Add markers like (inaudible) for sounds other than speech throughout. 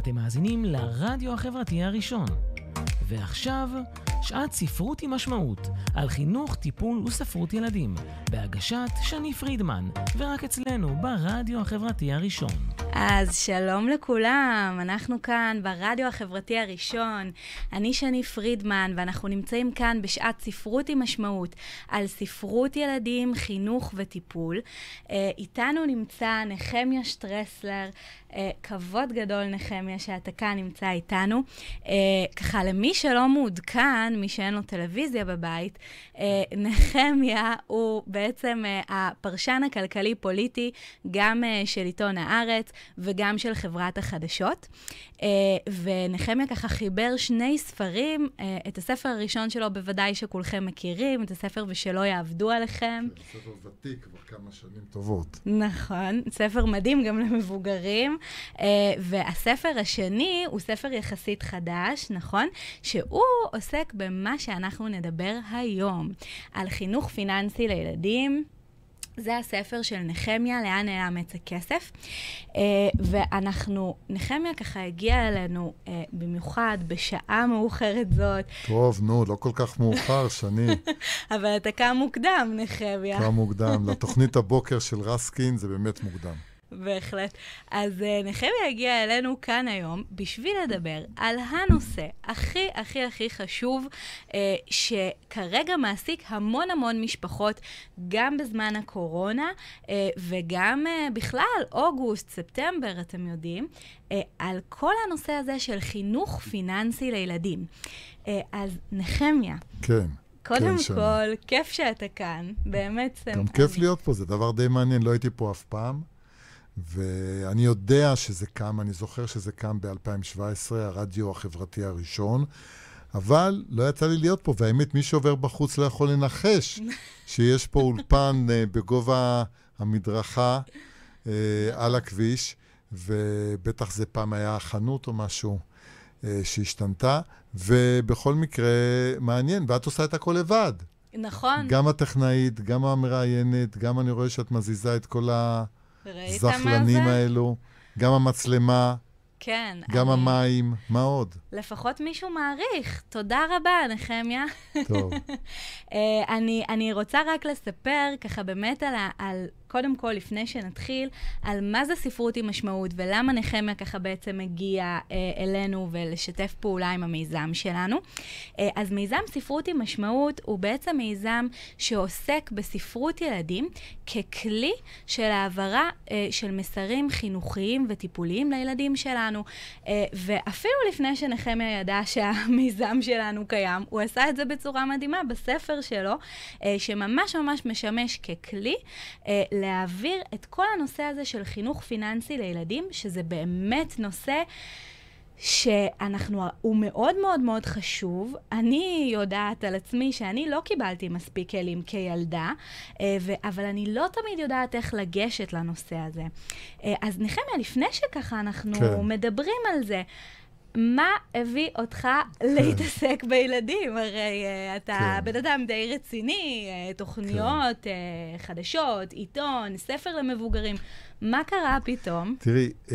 אתם מאזינים לרדיו החברתי הראשון. ועכשיו, שעת ספרות עם משמעות, על חינוך, טיפול וספרות ילדים, בהגשת שני פרידמן, ורק אצלנו ברדיו החברתי הראשון. אז שלום לכולם, אנחנו כאן ברדיו החברתי הראשון. אני שני פרידמן, ואנחנו נמצאים כאן בשעת ספרות עם משמעות על ספרות ילדים, חינוך וטיפול. אה, איתנו נמצא נחמיה שטרסלר, אה, כבוד גדול נחמיה שאתה כאן נמצא איתנו. אה, ככה, למי שלא מעודכן, מי שאין לו טלוויזיה בבית, (laughs) נחמיה הוא בעצם הפרשן הכלכלי-פוליטי, גם של עיתון הארץ, וגם של חברת החדשות. אה, ונחמיה ככה חיבר שני ספרים, אה, את הספר הראשון שלו בוודאי שכולכם מכירים, את הספר ושלא יעבדו עליכם. ספר ותיק כבר כמה שנים טובות. נכון, ספר מדהים גם למבוגרים. אה, והספר השני הוא ספר יחסית חדש, נכון? שהוא עוסק במה שאנחנו נדבר היום, על חינוך פיננסי לילדים. זה הספר של נחמיה, לאן נעלם עץ הכסף. Uh, ואנחנו, נחמיה ככה הגיע אלינו uh, במיוחד בשעה מאוחרת זאת. טוב, נו, לא כל כך מאוחר, שני. (laughs) אבל אתה קם מוקדם, נחמיה. קם מוקדם. לתוכנית הבוקר של רסקין זה באמת מוקדם. בהחלט. אז uh, נחמיה הגיע אלינו כאן היום בשביל לדבר על הנושא הכי הכי הכי חשוב, uh, שכרגע מעסיק המון המון משפחות, גם בזמן הקורונה uh, וגם uh, בכלל, אוגוסט, ספטמבר, אתם יודעים, uh, על כל הנושא הזה של חינוך פיננסי לילדים. Uh, אז נחמיה. כן. קודם כן, כל, שני. כיף שאתה כאן, באמת. גם כיף להיות פה, זה דבר די מעניין, לא הייתי פה אף פעם. ואני יודע שזה קם, אני זוכר שזה קם ב-2017, הרדיו החברתי הראשון, אבל לא יצא לי להיות פה, והאמת, מי שעובר בחוץ לא יכול לנחש (laughs) שיש פה אולפן uh, בגובה המדרכה uh, על הכביש, ובטח זה פעם היה חנות או משהו uh, שהשתנתה, ובכל מקרה, מעניין, ואת עושה את הכל לבד. נכון. גם הטכנאית, גם המראיינת, גם אני רואה שאת מזיזה את כל ה... הזחלנים האלו, גם המצלמה. כן. גם אני... המים, מה עוד? לפחות מישהו מעריך. תודה רבה, נחמיה. טוב. (laughs) אה, אני, אני רוצה רק לספר ככה באמת על, על קודם כל, לפני שנתחיל, על מה זה ספרות עם משמעות ולמה נחמיה ככה בעצם הגיע אה, אלינו ולשתף פעולה עם המיזם שלנו. אה, אז מיזם ספרות עם משמעות הוא בעצם מיזם שעוסק בספרות ילדים ככלי של העברה אה, של מסרים חינוכיים וטיפוליים לילדים שלנו. אה, ואפילו לפני שנחמיה ידע שהמיזם שלנו קיים, הוא עשה את זה בצורה מדהימה בספר שלו, אה, שממש ממש משמש ככלי. אה, להעביר את כל הנושא הזה של חינוך פיננסי לילדים, שזה באמת נושא... שאנחנו, הוא מאוד מאוד מאוד חשוב. אני יודעת על עצמי שאני לא קיבלתי מספיק כלים כילדה, אה, אבל אני לא תמיד יודעת איך לגשת לנושא הזה. אה, אז נחמיה, לפני שככה אנחנו כן. מדברים על זה, מה הביא אותך להתעסק בילדים? הרי uh, אתה כן. בן אדם די רציני, uh, תוכניות כן. uh, חדשות, עיתון, ספר למבוגרים. מה קרה פתאום? תראי, uh,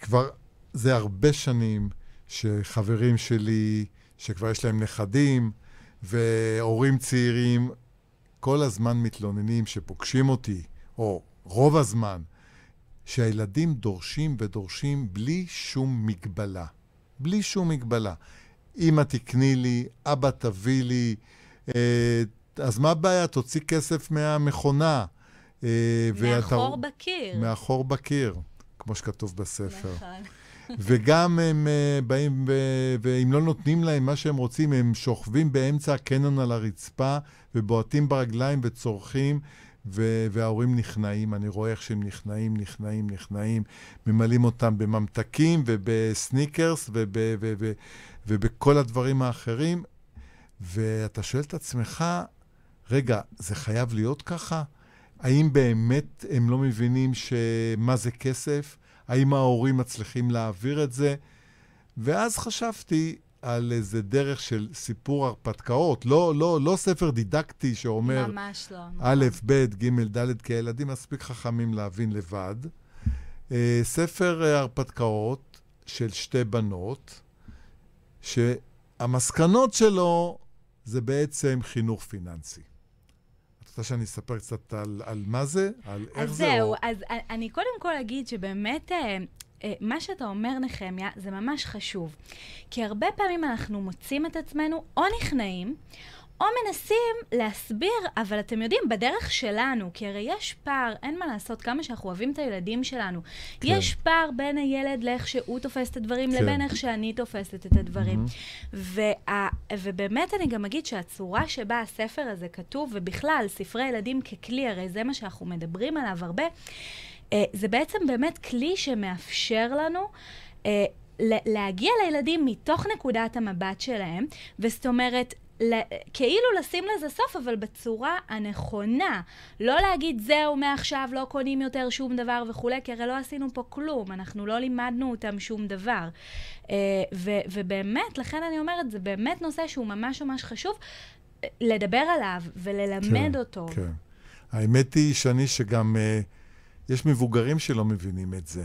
כבר זה הרבה שנים שחברים שלי, שכבר יש להם נכדים, והורים צעירים, כל הזמן מתלוננים שפוגשים אותי, או רוב הזמן, שהילדים דורשים ודורשים בלי שום מגבלה. בלי שום מגבלה. אמא תקני לי, אבא תביא לי, אה, אז מה הבעיה? תוציא כסף מהמכונה. אה, מאחור ואתה... בקיר. מאחור בקיר, כמו שכתוב בספר. נכון. (laughs) וגם הם uh, באים, ו- ואם לא נותנים להם מה שהם רוצים, הם שוכבים באמצע הקנון על הרצפה ובועטים ברגליים וצורכים, וההורים נכנעים, אני רואה איך שהם נכנעים, נכנעים, נכנעים, ממלאים אותם בממתקים ובסניקרס וב- וב- וב- ובכל הדברים האחרים, ואתה שואל את עצמך, רגע, זה חייב להיות ככה? האם באמת הם לא מבינים מה זה כסף? האם ההורים מצליחים להעביר את זה? ואז חשבתי, על איזה דרך של סיפור הרפתקאות, לא, לא, לא ספר דידקטי שאומר... ממש לא. א', ב', ג', ד', כי הילדים מספיק חכמים להבין לבד. אה, ספר אה, הרפתקאות של שתי בנות, שהמסקנות שלו זה בעצם חינוך פיננסי. את רוצה שאני אספר קצת על, על מה זה? על איך זה? אז זהו, אז אני קודם כל אגיד שבאמת... אה, מה שאתה אומר, נחמיה, זה ממש חשוב. כי הרבה פעמים אנחנו מוצאים את עצמנו או נכנעים, או מנסים להסביר, אבל אתם יודעים, בדרך שלנו, כי הרי יש פער, אין מה לעשות, כמה שאנחנו אוהבים את הילדים שלנו. כן. יש פער בין הילד לאיך שהוא תופס את הדברים, כן. לבין איך שאני תופסת את הדברים. Mm-hmm. וה, ובאמת אני גם אגיד שהצורה שבה הספר הזה כתוב, ובכלל, ספרי ילדים ככלי, הרי זה מה שאנחנו מדברים עליו הרבה, זה בעצם באמת כלי שמאפשר לנו... אה, להגיע לילדים מתוך נקודת המבט שלהם, וזאת אומרת, כאילו לשים לזה סוף, אבל בצורה הנכונה. לא להגיד, זהו, מעכשיו לא קונים יותר שום דבר וכולי, כי הרי לא עשינו פה כלום, אנחנו לא לימדנו אותם שום דבר. אה, ו- ובאמת, לכן אני אומרת, זה באמת נושא שהוא ממש ממש חשוב אה, לדבר עליו וללמד כן, אותו. כן. האמת היא, שני, שגם uh, יש מבוגרים שלא מבינים את זה.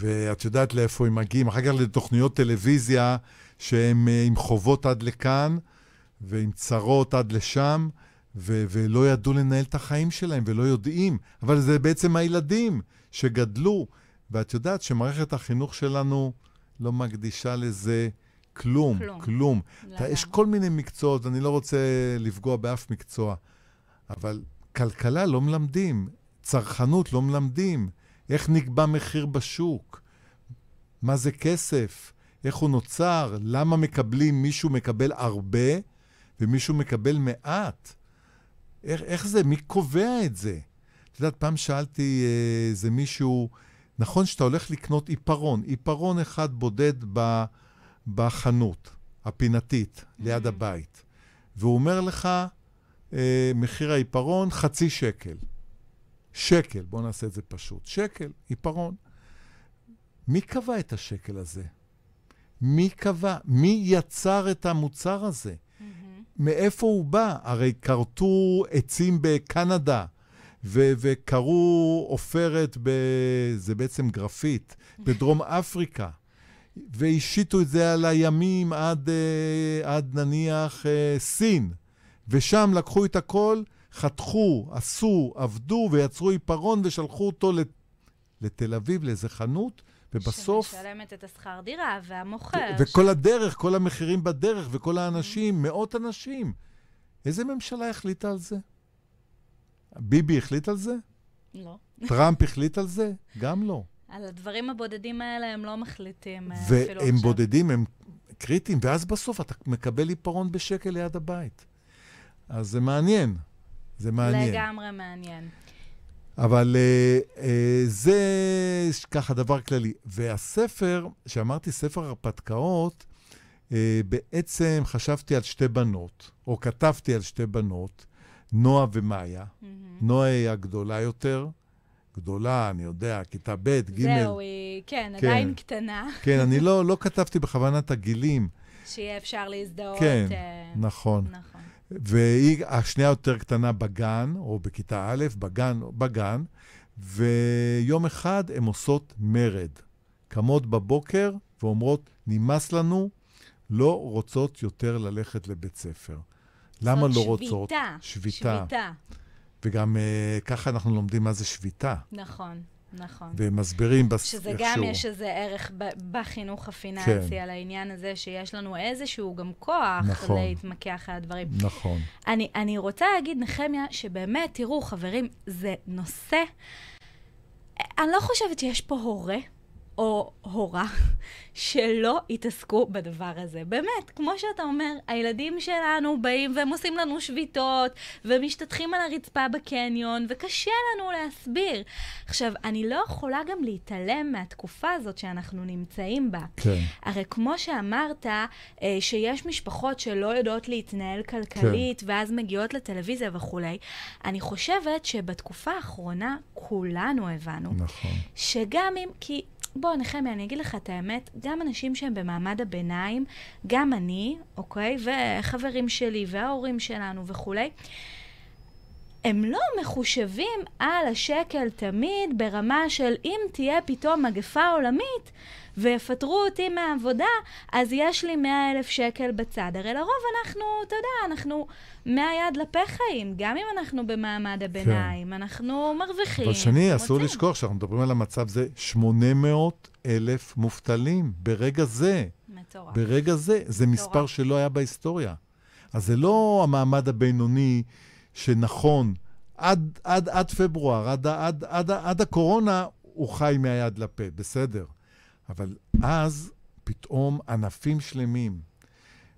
ואת יודעת לאיפה הם מגיעים. אחר כך לתוכניות טלוויזיה שהם uh, עם חובות עד לכאן. ועם צרות עד לשם, ו- ולא ידעו לנהל את החיים שלהם ולא יודעים. אבל זה בעצם הילדים שגדלו. ואת יודעת שמערכת החינוך שלנו לא מקדישה לזה כלום, כלום. כלום. אתה, יש כל מיני מקצועות, אני לא רוצה לפגוע באף מקצוע, אבל כלכלה לא מלמדים, צרכנות לא מלמדים, איך נקבע מחיר בשוק, מה זה כסף, איך הוא נוצר, למה מקבלים, מישהו מקבל הרבה ומישהו מקבל מעט. איך, איך זה? מי קובע את זה? את יודעת, פעם שאלתי אה, איזה מישהו, נכון שאתה הולך לקנות עיפרון, עיפרון אחד בודד ב, בחנות הפינתית, ליד mm-hmm. הבית, והוא אומר לך, אה, מחיר העיפרון חצי שקל. שקל, בואו נעשה את זה פשוט. שקל, עיפרון. מי קבע את השקל הזה? מי קבע? מי יצר את המוצר הזה? מאיפה הוא בא? הרי כרתו עצים בקנדה, ו- וקרו עופרת, ב- זה בעצם גרפית, בדרום (laughs) אפריקה, והשיתו את זה על הימים עד, uh, עד נניח uh, סין, ושם לקחו את הכל, חתכו, עשו, עבדו ויצרו עיפרון ושלחו אותו לת- לתל אביב, לאיזה חנות, ובסוף... שמשלמת את השכר דירה, והמוכר. וכל ש... הדרך, כל המחירים בדרך, וכל האנשים, מאות אנשים. איזה ממשלה החליטה על זה? ביבי החליט על זה? לא. טראמפ החליט על זה? גם לא. על הדברים הבודדים האלה הם לא מחליטים אה, אפילו עכשיו. והם בודדים, הם קריטיים, ואז בסוף אתה מקבל עיפרון בשקל ליד הבית. אז זה מעניין. זה מעניין. לגמרי מעניין. אבל uh, uh, זה ככה דבר כללי. והספר, שאמרתי ספר הרפתקאות, uh, בעצם חשבתי על שתי בנות, או כתבתי על שתי בנות, נועה ומאיה. Mm-hmm. נועה היא הגדולה יותר, גדולה, אני יודע, כיתה ב', ג'. זהו, היא, כן, כן, עדיין קטנה. כן, אני (laughs) לא, לא כתבתי בכוונת הגילים. שיהיה אפשר להזדהות. כן, uh, נכון. נכון. והיא השנייה יותר קטנה בגן, או בכיתה א', בגן, בגן, ויום אחד הן עושות מרד. קמות בבוקר ואומרות, נמאס לנו, לא רוצות יותר ללכת לבית ספר. למה לא שביתה, רוצות? שביתה. שביתה. וגם uh, ככה אנחנו לומדים מה זה שביתה. נכון. נכון. ומסבירים בס... שזה גם שהוא. יש איזה ערך בחינוך הפיננסי, כן. על העניין הזה שיש לנו איזשהו גם כוח נכון. להתמקח על הדברים. נכון. אני, אני רוצה להגיד, נחמיה, שבאמת, תראו, חברים, זה נושא... אני לא חושבת שיש פה הורה או הורה שלא יתעסקו בדבר הזה. באמת, כמו שאתה אומר, הילדים שלנו באים והם עושים לנו שביתות, ומשתטחים על הרצפה בקניון, וקשה לנו להסביר. עכשיו, אני לא יכולה גם להתעלם מהתקופה הזאת שאנחנו נמצאים בה. כן. הרי כמו שאמרת, אה, שיש משפחות שלא יודעות להתנהל כלכלית, כן. ואז מגיעות לטלוויזיה וכולי, אני חושבת שבתקופה האחרונה כולנו הבנו. נכון. שגם אם, כי בוא, נחמיה, אני אגיד לך את האמת, גם אנשים שהם במעמד הביניים, גם אני, אוקיי, וחברים שלי וההורים שלנו וכולי, הם לא מחושבים על השקל תמיד ברמה של אם תהיה פתאום מגפה עולמית, ויפטרו אותי מהעבודה, אז יש לי 100 אלף שקל בצד. הרי לרוב אנחנו, אתה יודע, אנחנו מהיד לפה חיים, גם אם אנחנו במעמד הביניים, כן. אנחנו מרוויחים. אבל שני, אסור לשכוח שאנחנו מדברים על המצב זה 800 אלף מובטלים ברגע זה. מטורף. ברגע זה. זה מטורף. מספר שלא היה בהיסטוריה. אז זה לא המעמד הבינוני שנכון, עד, עד, עד פברואר, עד, עד, עד, עד הקורונה, הוא חי מהיד לפה, בסדר. אבל אז פתאום ענפים שלמים,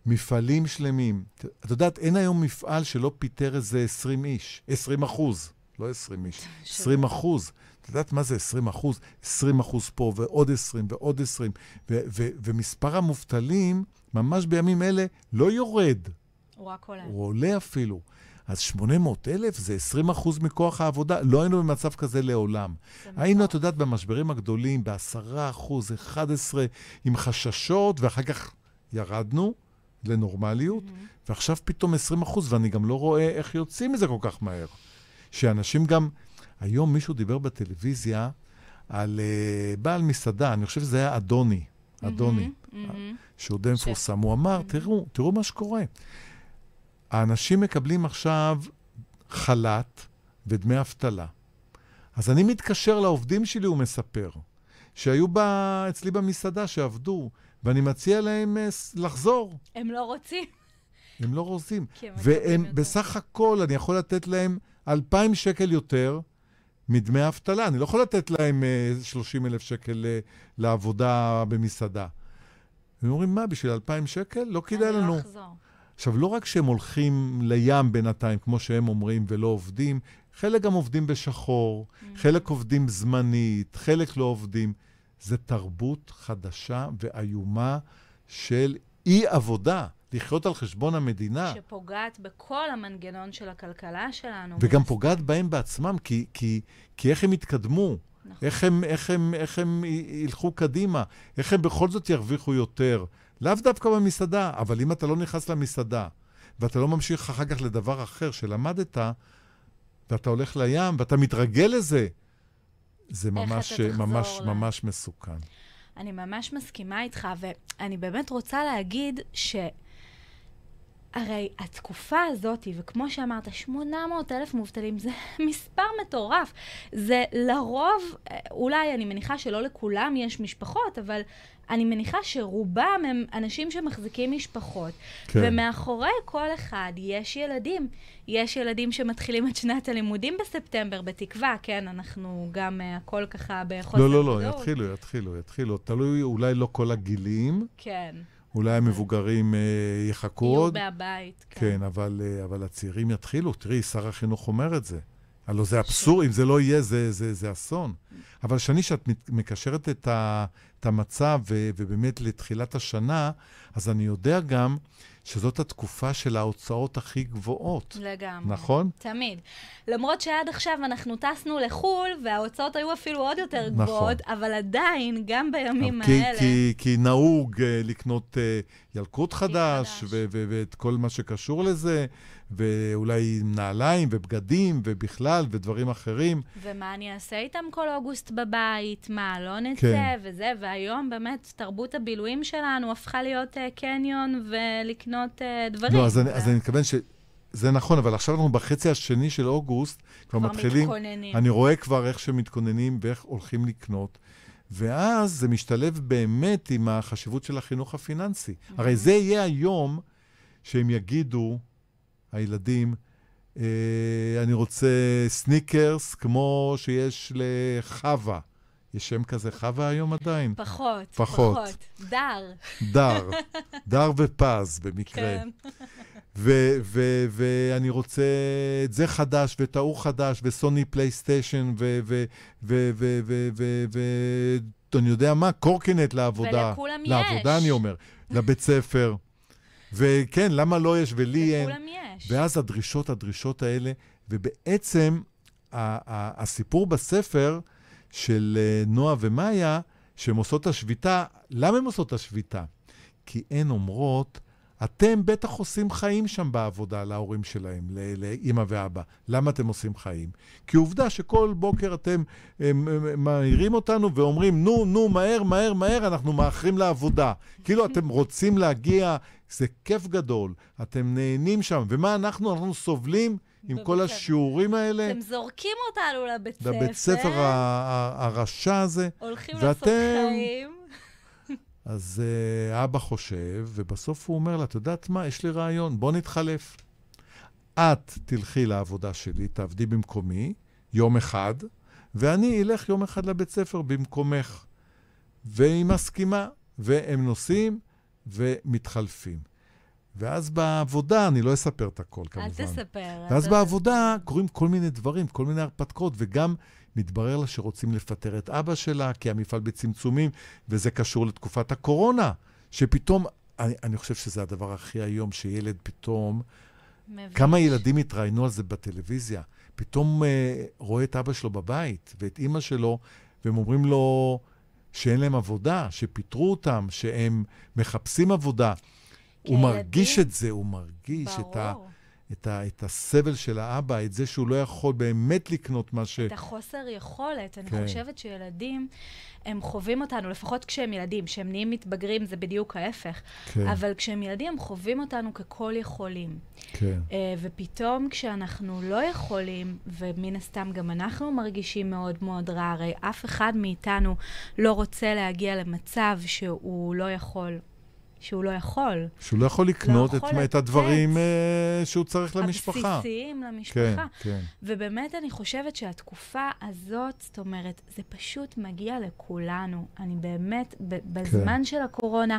מפעלים שלמים. את יודעת, אין היום מפעל שלא פיטר איזה 20 איש, 20 אחוז, לא 20 איש, 20 אחוז. את יודעת מה זה 20 אחוז? 20 אחוז פה ועוד 20 ועוד 20. ו- ו- ומספר המובטלים, ממש בימים אלה, לא יורד. הוא רק עולה. הוא עולה אפילו. אז 800 אלף זה 20 אחוז מכוח העבודה. לא היינו במצב כזה לעולם. היינו, את יודעת, במשברים הגדולים, ב-10 אחוז, 11, עם חששות, ואחר כך ירדנו לנורמליות, mm-hmm. ועכשיו פתאום 20 אחוז, ואני גם לא רואה איך יוצאים מזה כל כך מהר. שאנשים גם... היום מישהו דיבר בטלוויזיה על uh, בעל מסעדה, אני חושב שזה היה אדוני, אדוני, mm-hmm, mm-hmm. שהוא די מפורסם. הוא אמר, mm-hmm. תראו, תראו מה שקורה. האנשים מקבלים עכשיו חל"ת ודמי אבטלה. אז אני מתקשר לעובדים שלי, הוא מספר, שהיו בה, אצלי במסעדה, שעבדו, ואני מציע להם אה, לחזור. הם לא רוצים. הם לא רוצים. והם בסך הכל, אני יכול לתת להם 2,000 שקל יותר מדמי אבטלה. אני לא יכול לתת להם 30 אה, אלף שקל אה, לעבודה במסעדה. הם אומרים, מה, בשביל 2,000 שקל? לא כדאי לנו. אני לא אחזור. עכשיו, לא רק שהם הולכים לים בינתיים, כמו שהם אומרים, ולא עובדים, חלק גם עובדים בשחור, mm. חלק עובדים זמנית, חלק לא עובדים. זה תרבות חדשה ואיומה של אי-עבודה, לחיות על חשבון המדינה. שפוגעת בכל המנגנון של הכלכלה שלנו. וגם פוגעת בהם בעצמם, כי, כי, כי איך הם יתקדמו? נכון. איך הם, איך, הם, איך הם ילכו קדימה? איך הם בכל זאת ירוויחו יותר? לאו דווקא במסעדה, אבל אם אתה לא נכנס למסעדה, ואתה לא ממשיך אחר כך לדבר אחר שלמדת, ואתה הולך לים, ואתה מתרגל לזה, זה ממש, ממש, ממש מסוכן. אני ממש מסכימה איתך, ואני באמת רוצה להגיד ש... הרי התקופה הזאת, וכמו שאמרת, 800 אלף מובטלים, זה (laughs) מספר מטורף. זה לרוב, אולי אני מניחה שלא לכולם יש משפחות, אבל אני מניחה שרובם הם אנשים שמחזיקים משפחות. כן. ומאחורי כל אחד יש ילדים. יש ילדים שמתחילים את שנת הלימודים בספטמבר, בתקווה, כן, אנחנו גם uh, הכל ככה בחוסר לא, לא, לא, יתחילו, יתחילו, יתחילו. תלוי אולי לא כל הגילים. כן. אולי המבוגרים אה, יחכו עוד. יהיו מהבית, כן. כן, אבל, אה, אבל הצעירים יתחילו. תראי, שר החינוך אומר את זה. הלוא זה אבסורד, אם זה לא יהיה, זה, זה, זה אסון. אבל שני, שאת מקשרת את, ה, את המצב ו, ובאמת לתחילת השנה, אז אני יודע גם שזאת התקופה של ההוצאות הכי גבוהות. לגמרי. נכון? תמיד. למרות שעד עכשיו אנחנו טסנו לחו"ל, וההוצאות היו אפילו עוד יותר נכון. גבוהות, אבל עדיין, גם בימים כי, האלה... כי, כי נהוג uh, לקנות uh, ילקוט חדש, ואת כל מה שקשור לזה, ואולי נעליים ובגדים ובכלל ודברים אחרים. ומה אני אעשה איתם כל אוגוסט בבית? מה, לא נצא כן. וזה, והיום באמת תרבות הבילויים שלנו הפכה להיות uh, קניון ולקנות uh, דברים. לא, אז, ו... אני, אז אני מתכוון ש... זה נכון, אבל עכשיו אנחנו בחצי השני של אוגוסט, כבר, כבר מתחילים... כבר מתכוננים. אני רואה כבר איך שמתכוננים ואיך הולכים לקנות. ואז זה משתלב באמת עם החשיבות של החינוך הפיננסי. Mm-hmm. הרי זה יהיה היום שהם יגידו, הילדים, אה, אני רוצה סניקרס כמו שיש לחווה. יש שם כזה חווה היום עדיין? פחות, פחות. פחות. דר. דר. (laughs) דר ופז, במקרה. כן. ואני רוצה את זה חדש, ואת ההוא חדש, וסוני פלייסטיישן, ואני יודע מה, קורקינט לעבודה. ולכולם יש. לעבודה, אני אומר. לבית ספר. וכן, למה לא יש ולי אין? לכולם יש. ואז הדרישות, הדרישות האלה, ובעצם הסיפור בספר של אה, נועה ומאיה, שהן עושות את השביתה, למה הן עושות את השביתה? כי הן אומרות, אתם בטח עושים חיים שם בעבודה להורים שלהם, לאימא ואבא. למה אתם עושים חיים? כי עובדה שכל בוקר אתם מעירים אותנו ואומרים, נו, נו, מהר, מהר, מהר, אנחנו מאחרים לעבודה. כאילו אתם רוצים להגיע, זה כיף גדול, אתם נהנים שם. ומה אנחנו? אנחנו סובלים עם כל השיעורים האלה. אתם זורקים אותנו לבית ספר. לבית ספר הרשע הזה. הולכים לעשות חיים. אז uh, אבא חושב, ובסוף הוא אומר לה, את יודעת מה, יש לי רעיון, בוא נתחלף. את תלכי לעבודה שלי, תעבדי במקומי, יום אחד, ואני אלך יום אחד לבית ספר במקומך. והיא מסכימה, והם נוסעים ומתחלפים. ואז בעבודה, אני לא אספר את הכל, כמובן. אל תספר. ואז בעבודה קורים כל מיני דברים, כל מיני הרפתקאות, וגם מתברר לה שרוצים לפטר את אבא שלה, כי המפעל בצמצומים, וזה קשור לתקופת הקורונה, שפתאום, אני, אני חושב שזה הדבר הכי היום, שילד פתאום... מביש. כמה ילדים התראיינו על זה בטלוויזיה. פתאום אה, רואה את אבא שלו בבית, ואת אימא שלו, והם אומרים לו שאין להם עבודה, שפיטרו אותם, שהם מחפשים עבודה. הוא מרגיש את זה, הוא מרגיש ברור. את ה... את, ה, את הסבל של האבא, את זה שהוא לא יכול באמת לקנות מה ש... את החוסר יכולת. אני כן. חושבת שילדים, הם חווים אותנו, לפחות כשהם ילדים, כשהם נהיים מתבגרים זה בדיוק ההפך. כן. אבל כשהם ילדים, הם חווים אותנו ככל יכולים. כן. Uh, ופתאום כשאנחנו לא יכולים, ומן הסתם גם אנחנו מרגישים מאוד מאוד רע, הרי אף אחד מאיתנו לא רוצה להגיע למצב שהוא לא יכול שהוא לא יכול. שהוא לא יכול לקנות לא יכול את, את הדברים uh, שהוא צריך למשפחה. הבסיסיים למשפחה. כן, כן. ובאמת אני חושבת שהתקופה הזאת, זאת אומרת, זה פשוט מגיע לכולנו. אני באמת, בזמן כן. של הקורונה,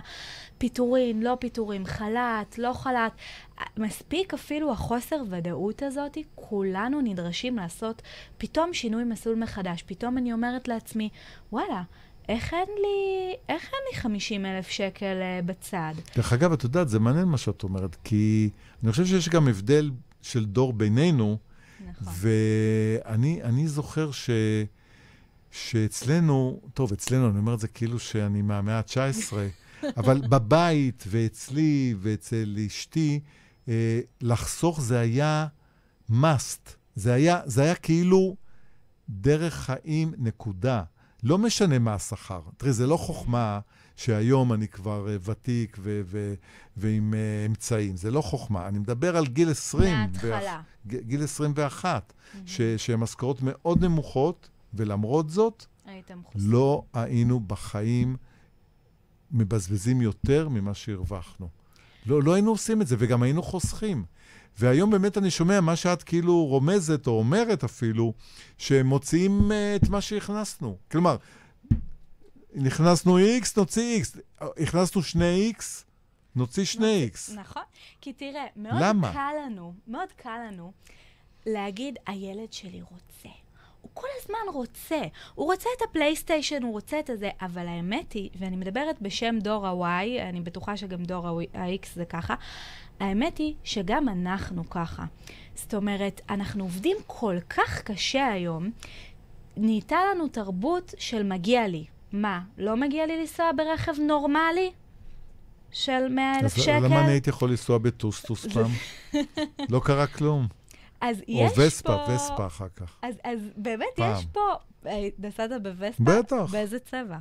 פיטורין, לא פיטורים, חל"ת, לא חל"ת, מספיק אפילו החוסר ודאות הזאת, כולנו נדרשים לעשות פתאום שינוי מסלול מחדש. פתאום אני אומרת לעצמי, וואלה, איך אין לי, איך אין לי 50 אלף שקל uh, בצד? דרך אגב, את יודעת, זה מעניין מה שאת אומרת, כי אני חושב שיש גם הבדל של דור בינינו, נכון. ואני זוכר ש... שאצלנו, טוב, אצלנו, אני אומר את זה כאילו שאני מהמאה ה-19, (laughs) אבל בבית ואצלי ואצל אשתי, אה, לחסוך זה היה must. זה היה, זה היה כאילו דרך חיים, נקודה. לא משנה מה השכר. תראי, זה לא חוכמה שהיום אני כבר uh, ותיק ו- ו- ועם uh, אמצעים. זה לא חוכמה. אני מדבר על גיל 20. מההתחלה. ב- גיל 21, mm-hmm. ש- שהן משכורות מאוד נמוכות, ולמרות זאת, לא היינו בחיים מבזבזים יותר ממה שהרווחנו. לא, לא היינו עושים את זה, וגם היינו חוסכים. והיום באמת אני שומע מה שאת כאילו רומזת, או אומרת אפילו, שמוציאים uh, את מה שהכנסנו. כלומר, נכנסנו X, נוציא X. הכנסנו שני X, נוציא שני X. נכון. כי תראה, מאוד למה? קל לנו, מאוד קל לנו להגיד, הילד שלי רוצה. הוא כל הזמן רוצה. הוא רוצה את הפלייסטיישן, הוא רוצה את הזה, אבל האמת היא, ואני מדברת בשם דור ה-Y, אני בטוחה שגם דור ה-X זה ככה, האמת היא שגם אנחנו ככה. זאת אומרת, אנחנו עובדים כל כך קשה היום, נהייתה לנו תרבות של מגיע לי. מה, לא מגיע לי לנסוע ברכב נורמלי? של 100 אלף שקל? אז למה אני הייתי יכול לנסוע בטוסטוס פעם? לא קרה כלום. אז יש פה... או וספה, וספה אחר כך. אז, אז באמת פעם. יש פה... אה, נסעת בווספה? בטח. באיזה צבע?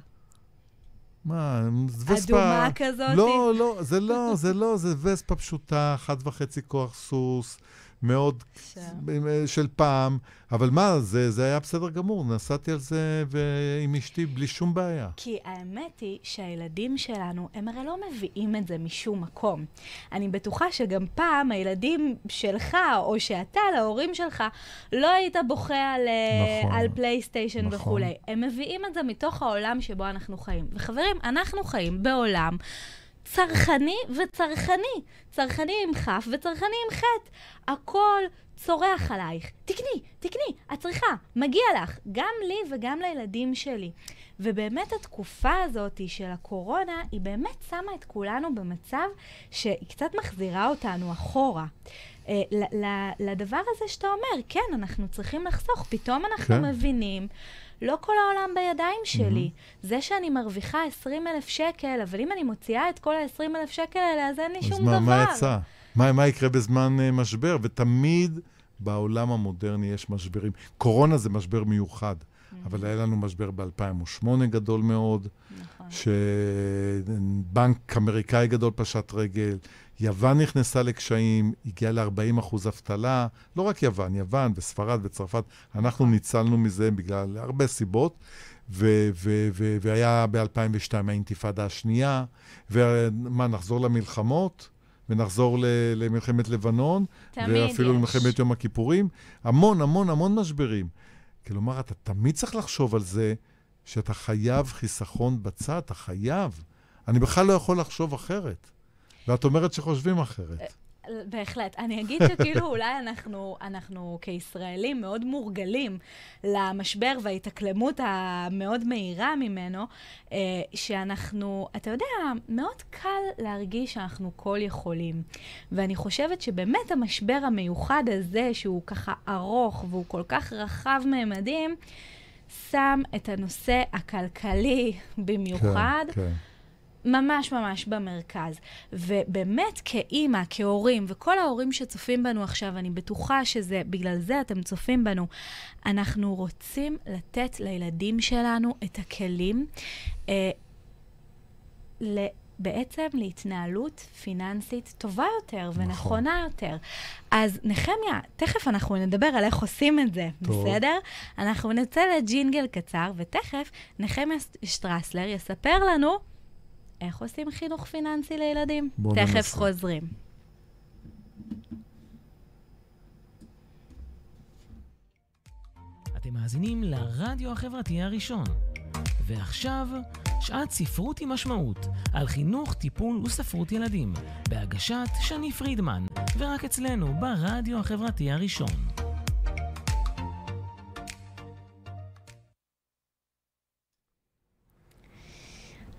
מה, וספה... אדומה כזאת? לא, לא, זה לא, זה לא, זה וספה פשוטה, אחת וחצי כוח סוס, מאוד של פעם, אבל מה, זה, זה היה בסדר גמור, נסעתי על זה עם אשתי בלי שום בעיה. כי האמת היא שהילדים שלנו, הם הרי לא מביאים את זה משום מקום. אני בטוחה שגם פעם הילדים שלך, או שאתה, להורים שלך, לא היית בוכה על, אה, נכון, על פלייסטיישן נכון. וכולי. הם מביאים את זה מתוך העולם שבו אנחנו חיים. וחברים, אנחנו חיים בעולם... צרכני וצרכני. צרכני עם כף וצרכני עם חטא. הכל צורח עלייך. תקני, תקני, את צריכה, מגיע לך, גם לי וגם לילדים שלי. ובאמת התקופה הזאת של הקורונה, היא באמת שמה את כולנו במצב שהיא קצת מחזירה אותנו אחורה. אה, לדבר הזה שאתה אומר, כן, אנחנו צריכים לחסוך, פתאום אנחנו כן. מבינים לא כל העולם בידיים שלי. Mm-hmm. זה שאני מרוויחה 20 אלף שקל, אבל אם אני מוציאה את כל ה-20 אלף שקל האלה, אז אין לי שום מה, דבר. אז מה יצא? מה, מה יקרה בזמן uh, משבר? ותמיד בעולם המודרני יש משברים. קורונה זה משבר מיוחד. Mm-hmm. אבל היה לנו משבר ב-2008 גדול מאוד, נכון. שבנק אמריקאי גדול פשט רגל, יוון נכנסה לקשיים, הגיעה ל-40 אחוז אבטלה, לא רק יוון, יוון וספרד וצרפת, אנחנו ניצלנו מזה בגלל הרבה סיבות, ו- ו- ו- והיה ב-2002 האינתיפאדה השנייה, ומה, נחזור למלחמות? ונחזור ל- למלחמת לבנון, ואפילו יש. למלחמת יום הכיפורים. המון, המון, המון משברים. כלומר, אתה תמיד צריך לחשוב על זה שאתה חייב חיסכון בצד, אתה חייב. אני בכלל לא יכול לחשוב אחרת. ואת אומרת שחושבים אחרת. בהחלט. אני אגיד שכאילו (laughs) אולי אנחנו, אנחנו כישראלים מאוד מורגלים למשבר וההתאקלמות המאוד מהירה ממנו, אה, שאנחנו, אתה יודע, מאוד קל להרגיש שאנחנו כל יכולים. ואני חושבת שבאמת המשבר המיוחד הזה, שהוא ככה ארוך והוא כל כך רחב ממדים, שם את הנושא הכלכלי במיוחד. כן, כן. ממש ממש במרכז. ובאמת כאימא, כהורים, וכל ההורים שצופים בנו עכשיו, אני בטוחה שזה, בגלל זה אתם צופים בנו, אנחנו רוצים לתת לילדים שלנו את הכלים. אה, בעצם להתנהלות פיננסית טובה יותר נכון. ונכונה יותר. אז נחמיה, תכף אנחנו נדבר על איך עושים את זה, טוב. בסדר? אנחנו נצא לג'ינגל קצר, ותכף נחמיה שטרסלר יספר לנו איך עושים חינוך פיננסי לילדים? תכף ננסה. חוזרים. אתם מאזינים לרדיו החברתי הראשון. ועכשיו, שעת ספרות עם משמעות, על חינוך, טיפול וספרות ילדים, בהגשת שני פרידמן, ורק אצלנו ברדיו החברתי הראשון.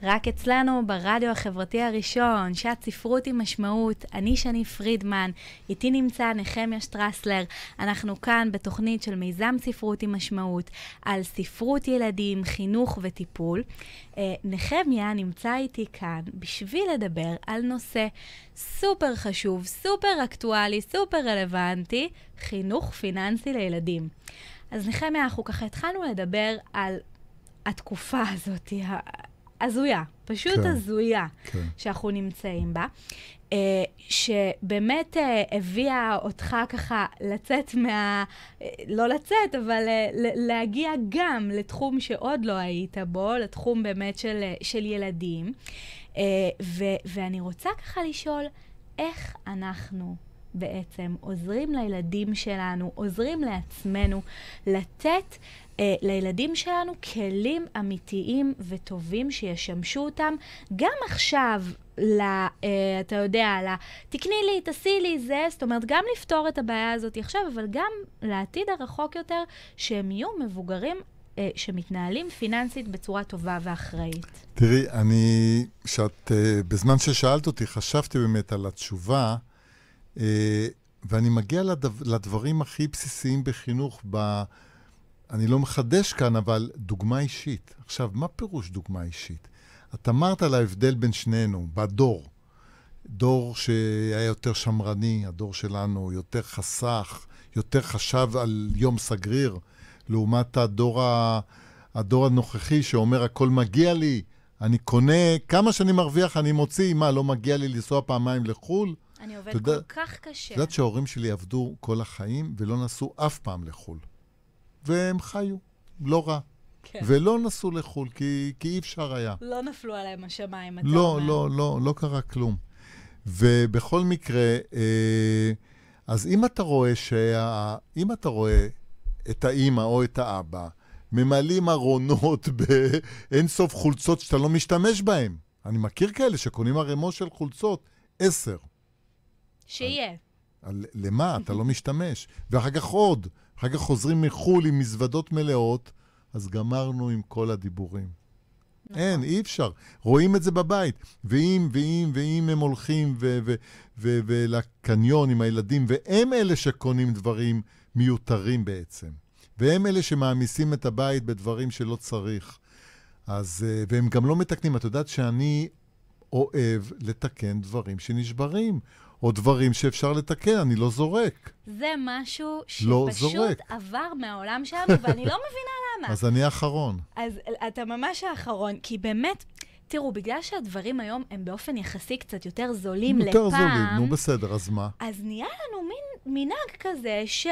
רק אצלנו ברדיו החברתי הראשון, שעת ספרות עם משמעות, אני שני פרידמן, איתי נמצא נחמיה שטרסלר. אנחנו כאן בתוכנית של מיזם ספרות עם משמעות על ספרות ילדים, חינוך וטיפול. אה, נחמיה נמצא איתי כאן בשביל לדבר על נושא סופר חשוב, סופר אקטואלי, סופר רלוונטי, חינוך פיננסי לילדים. אז נחמיה, אנחנו ככה התחלנו לדבר על התקופה הזאת, הזויה, פשוט כן, הזויה כן. שאנחנו נמצאים בה, uh, שבאמת uh, הביאה אותך ככה לצאת מה... Uh, לא לצאת, אבל uh, להגיע גם לתחום שעוד לא היית בו, לתחום באמת של, של ילדים. Uh, ו- ואני רוצה ככה לשאול, איך אנחנו בעצם עוזרים לילדים שלנו, עוזרים לעצמנו לתת אה, לילדים שלנו כלים אמיתיים וטובים שישמשו אותם גם עכשיו, ל, אה, אתה יודע, ל, תקני לי, תעשי לי זה, זאת אומרת, גם לפתור את הבעיה הזאת עכשיו, אבל גם לעתיד הרחוק יותר, שהם יהיו מבוגרים אה, שמתנהלים פיננסית בצורה טובה ואחראית. תראי, אני, שאת, אה, בזמן ששאלת אותי, חשבתי באמת על התשובה, ואני מגיע לדו, לדברים הכי בסיסיים בחינוך, ב... אני לא מחדש כאן, אבל דוגמה אישית. עכשיו, מה פירוש דוגמה אישית? את אמרת על ההבדל בין שנינו, בדור. דור שהיה יותר שמרני, הדור שלנו יותר חסך, יותר חשב על יום סגריר, לעומת הדור, ה... הדור הנוכחי שאומר, הכל מגיע לי, אני קונה, כמה שאני מרוויח אני מוציא, מה, לא מגיע לי לנסוע פעמיים לחו"ל? אני עובד כל כך קשה. את יודעת שההורים שלי עבדו כל החיים ולא נסעו אף פעם לחו"ל. והם חיו, לא רע. כן. ולא נסעו לחו"ל, כי, כי אי אפשר היה. לא נפלו עליהם השמיים, אתה לא, אומר. לא, לא, לא קרה כלום. ובכל מקרה, אה, אז אם אתה רואה שה... אם אתה רואה את האימא או את האבא ממלאים ארונות (laughs) באין סוף חולצות שאתה לא משתמש בהן, אני מכיר כאלה שקונים ערימות של חולצות, עשר. שיהיה. על, על, למה? אתה לא משתמש. ואחר כך עוד. אחר כך חוזרים מחו"ל עם מזוודות מלאות, אז גמרנו עם כל הדיבורים. נכון. אין, אי אפשר. רואים את זה בבית. ואם, ואם, ואם הם הולכים ולקניון עם הילדים, והם אלה שקונים דברים מיותרים בעצם. והם אלה שמעמיסים את הבית בדברים שלא צריך. אז, אה, והם גם לא מתקנים. את יודעת שאני אוהב לתקן דברים שנשברים, או דברים שאפשר לתקן, אני לא זורק. זה משהו לא שפשוט לא עבר מהעולם שלנו, ואני לא מבינה למה. (laughs) אז אני האחרון. אז אתה ממש האחרון, כי באמת... תראו, בגלל שהדברים היום הם באופן יחסי קצת יותר זולים יותר לפעם... יותר זולים, נו בסדר, אז מה? אז נהיה לנו מין מנהג כזה ש...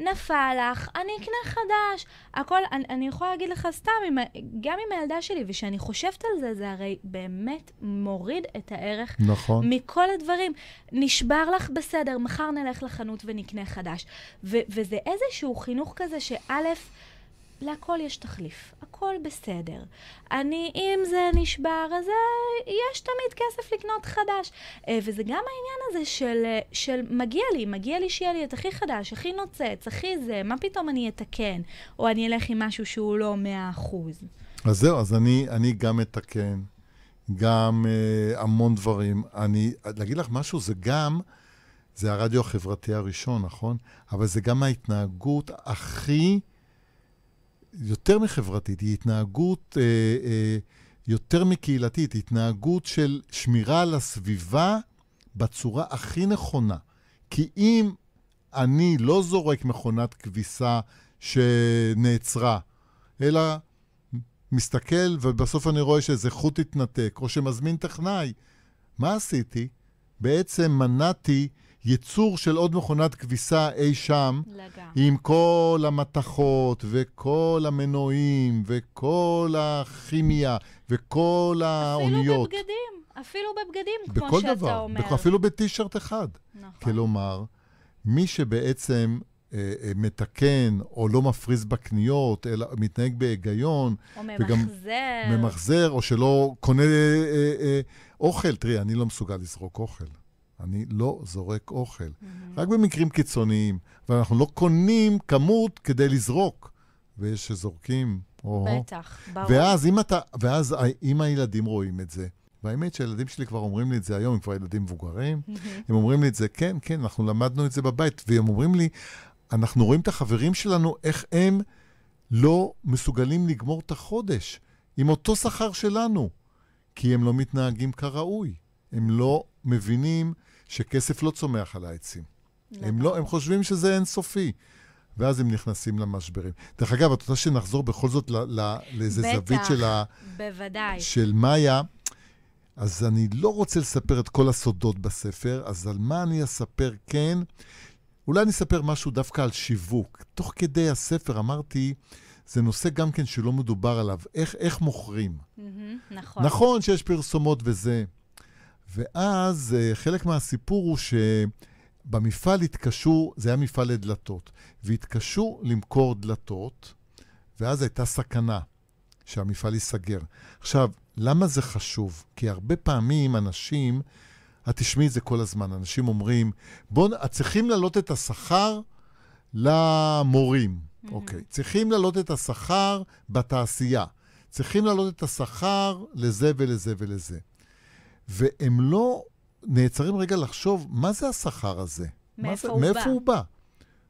נפל לך, אני אקנה חדש. הכל, אני, אני יכולה להגיד לך סתם, עם, גם עם הילדה שלי, וכשאני חושבת על זה, זה הרי באמת מוריד את הערך נכון. מכל הדברים. נשבר לך בסדר, מחר נלך לחנות ונקנה חדש. ו, וזה איזשהו חינוך כזה שא', להכל יש תחליף, הכל בסדר. אני, אם זה נשבר, אז אה, יש תמיד כסף לקנות חדש. אה, וזה גם העניין הזה של, אה, של מגיע לי, מגיע לי שיהיה לי את הכי חדש, הכי נוצץ, הכי זה, מה פתאום אני אתקן? או אני אלך עם משהו שהוא לא מאה אחוז. אז זהו, אז אני, אני גם מתקן, גם אה, המון דברים. אני, להגיד לך משהו, זה גם, זה הרדיו החברתי הראשון, נכון? אבל זה גם ההתנהגות הכי... יותר מחברתית, היא התנהגות אה, אה, יותר מקהילתית, התנהגות של שמירה על הסביבה בצורה הכי נכונה. כי אם אני לא זורק מכונת כביסה שנעצרה, אלא מסתכל ובסוף אני רואה שאיזה חוט התנתק, או שמזמין טכנאי, מה עשיתי? בעצם מנעתי ייצור של עוד מכונת כביסה אי שם, לגע. עם כל המתכות וכל המנועים וכל הכימיה וכל האוניות. אפילו בבגדים, אפילו בבגדים, כמו שאתה דבר, אומר. אפילו בטישרט אחד. נכון. כלומר, מי שבעצם אה, אה, מתקן או לא מפריז בקניות, אלא מתנהג בהיגיון. או ממחזר. ממחזר, או שלא קונה אה, אה, אה, אוכל. תראי, אני לא מסוגל לזרוק אוכל. אני לא זורק אוכל. Mm-hmm. רק במקרים קיצוניים. ואנחנו לא קונים כמות כדי לזרוק. ויש שזורקים. או... בטח, ברור. ואז אם, אתה, ואז אם הילדים רואים את זה, והאמת שהילדים שלי כבר אומרים לי את זה היום, הם כבר ילדים מבוגרים, mm-hmm. הם אומרים לי את זה, כן, כן, אנחנו למדנו את זה בבית, והם אומרים לי, אנחנו רואים את החברים שלנו, איך הם לא מסוגלים לגמור את החודש עם אותו שכר שלנו, כי הם לא מתנהגים כראוי. הם לא מבינים שכסף לא צומח על העצים. הם, לא, הם חושבים שזה אינסופי. ואז הם נכנסים למשברים. דרך אגב, את רוצה שנחזור בכל זאת לאיזה זווית של ה... בוודאי. של מאיה. אז אני לא רוצה לספר את כל הסודות בספר, אז על מה אני אספר כן? אולי אני אספר משהו דווקא על שיווק. תוך כדי הספר אמרתי, זה נושא גם כן שלא מדובר עליו, איך, איך מוכרים. Mm-hmm, נכון. נכון שיש פרסומות וזה, ואז אה, חלק מהסיפור הוא שבמפעל התקשו, זה היה מפעל לדלתות, והתקשו למכור דלתות, ואז הייתה סכנה שהמפעל ייסגר. עכשיו, למה זה חשוב? כי הרבה פעמים אנשים, את תשמעי את זה כל הזמן, אנשים אומרים, בואו, צריכים להעלות את השכר למורים, mm-hmm. אוקיי. צריכים להעלות את השכר בתעשייה. צריכים להעלות את השכר לזה ולזה ולזה. והם לא נעצרים רגע לחשוב, מה זה השכר הזה? מאיפה זה, הוא מאיפה בא? הוא בא?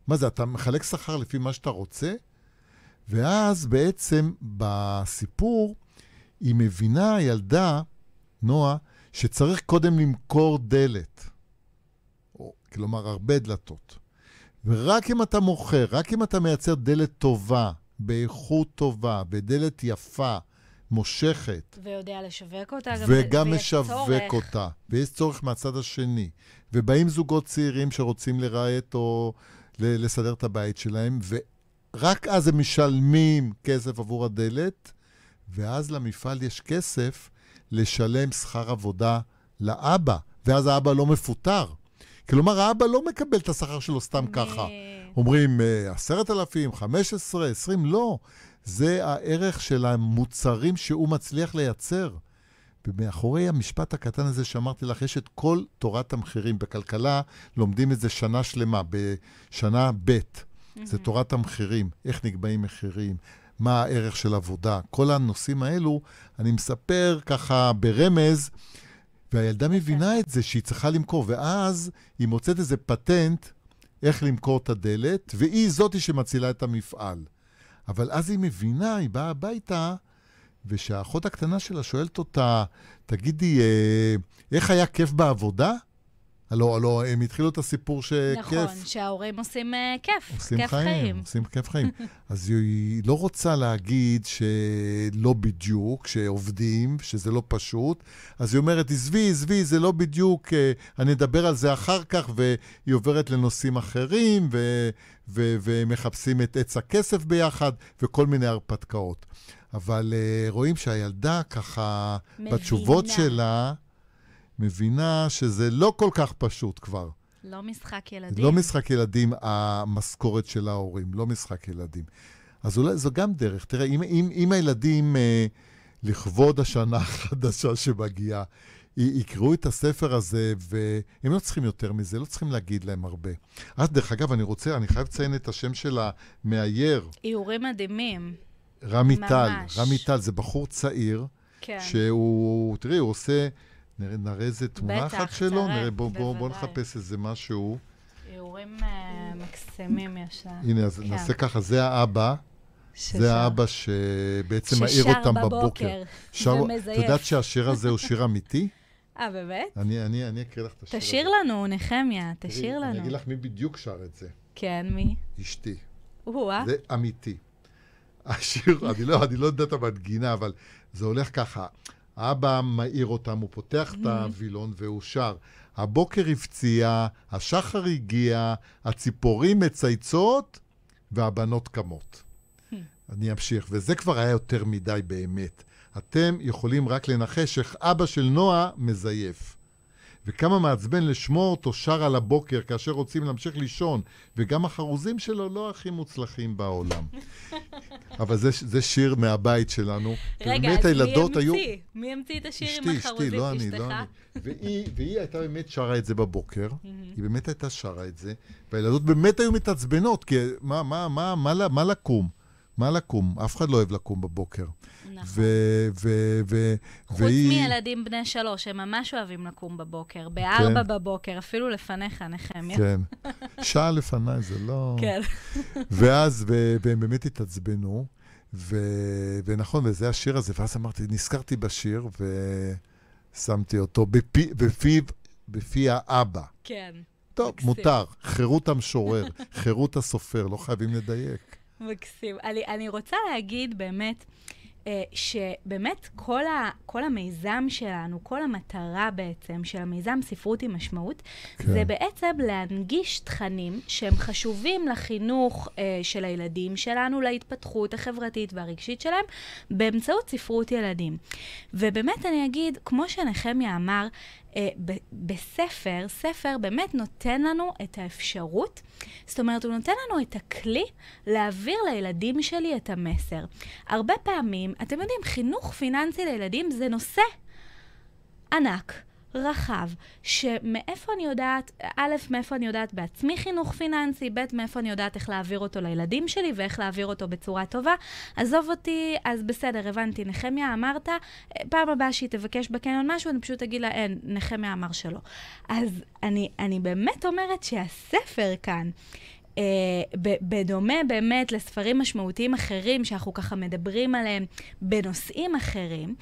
מה זה, אתה מחלק שכר לפי מה שאתה רוצה? ואז בעצם בסיפור היא מבינה, הילדה, נועה, שצריך קודם למכור דלת. או, כלומר, הרבה דלתות. ורק אם אתה מוכר, רק אם אתה מייצר דלת טובה, באיכות טובה, בדלת יפה, מושכת. ויודע לשווק אותה. וגם משווק צורך. אותה. ויש צורך מהצד השני. ובאים זוגות צעירים שרוצים לרהט או לסדר את הבית שלהם, ורק אז הם משלמים כסף עבור הדלת, ואז למפעל יש כסף לשלם שכר עבודה לאבא, ואז האבא לא מפוטר. כלומר, האבא לא מקבל את השכר שלו סתם ככה. אומרים, אה, עשרת אלפים, חמש עשרה, עשרים, לא. זה הערך של המוצרים שהוא מצליח לייצר. ומאחורי המשפט הקטן הזה שאמרתי לך, יש את כל תורת המחירים. בכלכלה לומדים את זה שנה שלמה, בשנה ב'. Mm-hmm. זה תורת המחירים, איך נקבעים מחירים, מה הערך של עבודה. כל הנושאים האלו, אני מספר ככה ברמז, והילדה מבינה את זה שהיא צריכה למכור, ואז היא מוצאת איזה פטנט איך למכור את הדלת, והיא זאתי שמצילה את המפעל. אבל אז היא מבינה, היא באה הביתה, ושהאחות הקטנה שלה שואלת אותה, תגידי, אה, איך היה כיף בעבודה? הלו, הלו, הם התחילו את הסיפור שכיף. נכון, שההורים עושים uh, כיף, עושים כיף חיים. חיים. עושים כיף חיים. (laughs) אז היא לא רוצה להגיד שלא בדיוק, שעובדים, שזה לא פשוט. אז היא אומרת, עזבי, עזבי, זה לא בדיוק, אה, אני אדבר על זה אחר כך, והיא עוברת לנושאים אחרים, ו- ו- ומחפשים את עץ הכסף ביחד, וכל מיני הרפתקאות. אבל uh, רואים שהילדה ככה, מבינה. בתשובות שלה, מבינה שזה לא כל כך פשוט כבר. לא משחק זה ילדים. לא משחק ילדים, המשכורת של ההורים, לא משחק ילדים. אז אולי זו גם דרך. תראה, אם, אם, אם הילדים, אה, לכבוד השנה (laughs) החדשה שמגיעה, יקראו את הספר הזה, והם לא צריכים יותר מזה, לא צריכים להגיד להם הרבה. אז דרך אגב, אני רוצה, אני חייב לציין את השם של המאייר, איורים מדהימים. רמי טל. רמי טל זה בחור צעיר, כן. שהוא, תראי, הוא עושה, נראה, נראה איזה תמונה בטח, אחת שלו, תראה, נראה, בוא, בוא, בוא. נחפש איזה משהו. איורים אה, מקסימים יש לה. הנה, אז כן. נעשה ככה, זה האבא. ששר. זה האבא שבעצם מעיר אותם בבוקר. (laughs) שר- ומזייף. את יודעת שהשיר הזה הוא שיר אמיתי? אה, באמת? אני, אני, אני אקריא לך את השיר הזה. תשאיר לנו, נחמיה, תשאיר אני לנו. אגיד לך מי בדיוק שר את זה. כן, מי? אשתי. או-אה. זה אמיתי. השיר, אני לא, אני לא יודע את המנגינה, אבל זה הולך ככה. האבא מעיר אותם, הוא פותח את הווילון והוא שר. הבוקר הפציע, השחר הגיע, הציפורים מצייצות והבנות קמות. אני אמשיך, וזה כבר היה יותר מדי באמת. אתם יכולים רק לנחש איך אבא של נועה מזייף. וכמה מעצבן לשמוע אותו שר על הבוקר כאשר רוצים להמשיך לישון, וגם החרוזים שלו לא הכי מוצלחים בעולם. (laughs) אבל זה, זה שיר מהבית שלנו. רגע, אז מי הילדות היו... המציא? מי המציא את השיר עם אשתי, אשתי, החרוזים? לא אני? לא אני. והיא, והיא הייתה באמת שרה את זה בבוקר, היא באמת הייתה שרה את זה, והילדות באמת היו מתעצבנות, כי מה, מה, מה, מה, מה, מה לקום? מה לקום? אף אחד לא אוהב לקום בבוקר. נכון. ו... ו... ו... חוץ והיא... מילדים בני שלוש, הם ממש אוהבים לקום בבוקר, בארבע בבוקר, אפילו לפניך, נחמיה. כן. שעה לפניי, זה לא... כן. ואז, ו... והם באמת התעצבנו, ו... ונכון, וזה השיר הזה, ואז אמרתי, נזכרתי בשיר, ושמתי אותו בפי... בפיו, בפי האבא. כן. טוב, מקסים. מותר. חירות המשורר, חירות הסופר, לא חייבים לדייק. מקסים. אני, אני רוצה להגיד באמת, אה, שבאמת כל, ה, כל המיזם שלנו, כל המטרה בעצם של המיזם ספרות עם משמעות, כן. זה בעצם להנגיש תכנים שהם חשובים לחינוך אה, של הילדים שלנו, להתפתחות החברתית והרגשית שלהם, באמצעות ספרות ילדים. ובאמת אני אגיד, כמו שנחמיה אמר, אה, ב- בספר, ספר באמת נותן לנו את האפשרות, זאת אומרת, הוא נותן לנו את הכלי להעביר לילדים שלי את המסר. הרבה פעמים, אתם יודעים, חינוך פיננסי לילדים זה נושא ענק. רחב, שמאיפה אני יודעת, א', מאיפה אני יודעת בעצמי חינוך פיננסי, ב', מאיפה אני יודעת איך להעביר אותו לילדים שלי ואיך להעביר אותו בצורה טובה. עזוב אותי, אז בסדר, הבנתי, נחמיה אמרת, פעם הבאה שהיא תבקש בקניון משהו, אני פשוט אגיד לה, אין, נחמיה אמר שלא. אז אני, אני באמת אומרת שהספר כאן, Uh, בדומה באמת לספרים משמעותיים אחרים שאנחנו ככה מדברים עליהם בנושאים אחרים,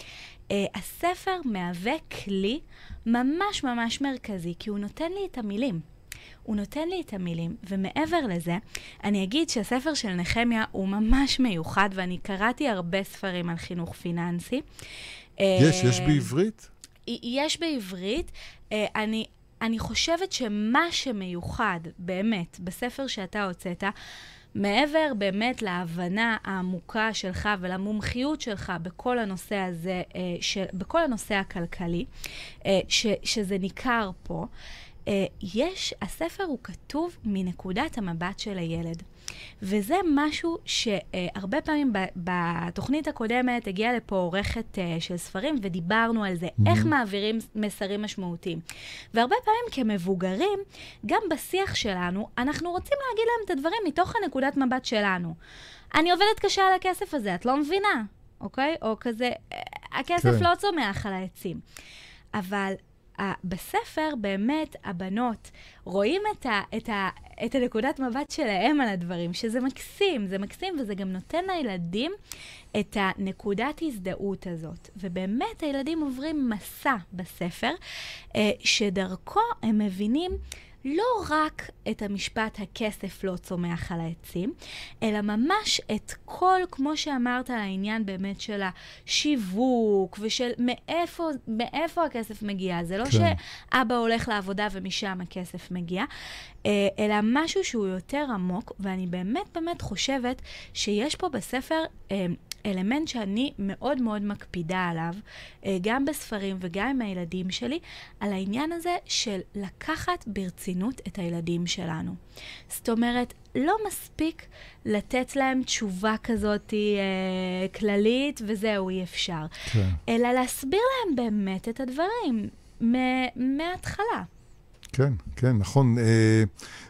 uh, הספר מהווה כלי ממש ממש מרכזי, כי הוא נותן לי את המילים. הוא נותן לי את המילים, ומעבר לזה, אני אגיד שהספר של נחמיה הוא ממש מיוחד, ואני קראתי הרבה ספרים על חינוך פיננסי. יש, יש אה, בעברית? יש בעברית. אה, אני, אני חושבת שמה שמיוחד, באמת, בספר שאתה הוצאת, מעבר באמת להבנה העמוקה שלך ולמומחיות שלך בכל הנושא הזה, אה, של, בכל הנושא הכלכלי, אה, ש, שזה ניכר פה, יש, הספר הוא כתוב מנקודת המבט של הילד. וזה משהו שהרבה פעמים בתוכנית הקודמת הגיעה לפה עורכת אה, של ספרים ודיברנו על זה, mm-hmm. איך מעבירים מסרים משמעותיים. והרבה פעמים כמבוגרים, גם בשיח שלנו, אנחנו רוצים להגיד להם את הדברים מתוך הנקודת מבט שלנו. אני עובדת קשה על הכסף הזה, את לא מבינה, אוקיי? או כזה, אה, הכסף כן. לא צומח על העצים. אבל בספר באמת הבנות רואים את, ה, את, ה, את הנקודת מבט שלהם על הדברים, שזה מקסים, זה מקסים, וזה גם נותן לילדים את הנקודת הזדהות הזאת. ובאמת הילדים עוברים מסע בספר, אה, שדרכו הם מבינים לא רק את המשפט הכסף לא צומח על העצים, אלא ממש את כל, כמו שאמרת, העניין באמת של השיווק ושל מאיפה, מאיפה הכסף מגיע. זה לא כן. שאבא הולך לעבודה ומשם הכסף מגיע, אה, אלא משהו שהוא יותר עמוק, ואני באמת באמת חושבת שיש פה בספר אה, אלמנט שאני מאוד מאוד מקפידה עליו, אה, גם בספרים וגם עם הילדים שלי, על העניין הזה של לקחת ברצינות את הילדים שלנו. זאת אומרת, לא מספיק לתת להם תשובה כזאת אה, כללית וזהו, אי אפשר. כן. אלא להסביר להם באמת את הדברים מההתחלה. כן, כן, נכון. אה,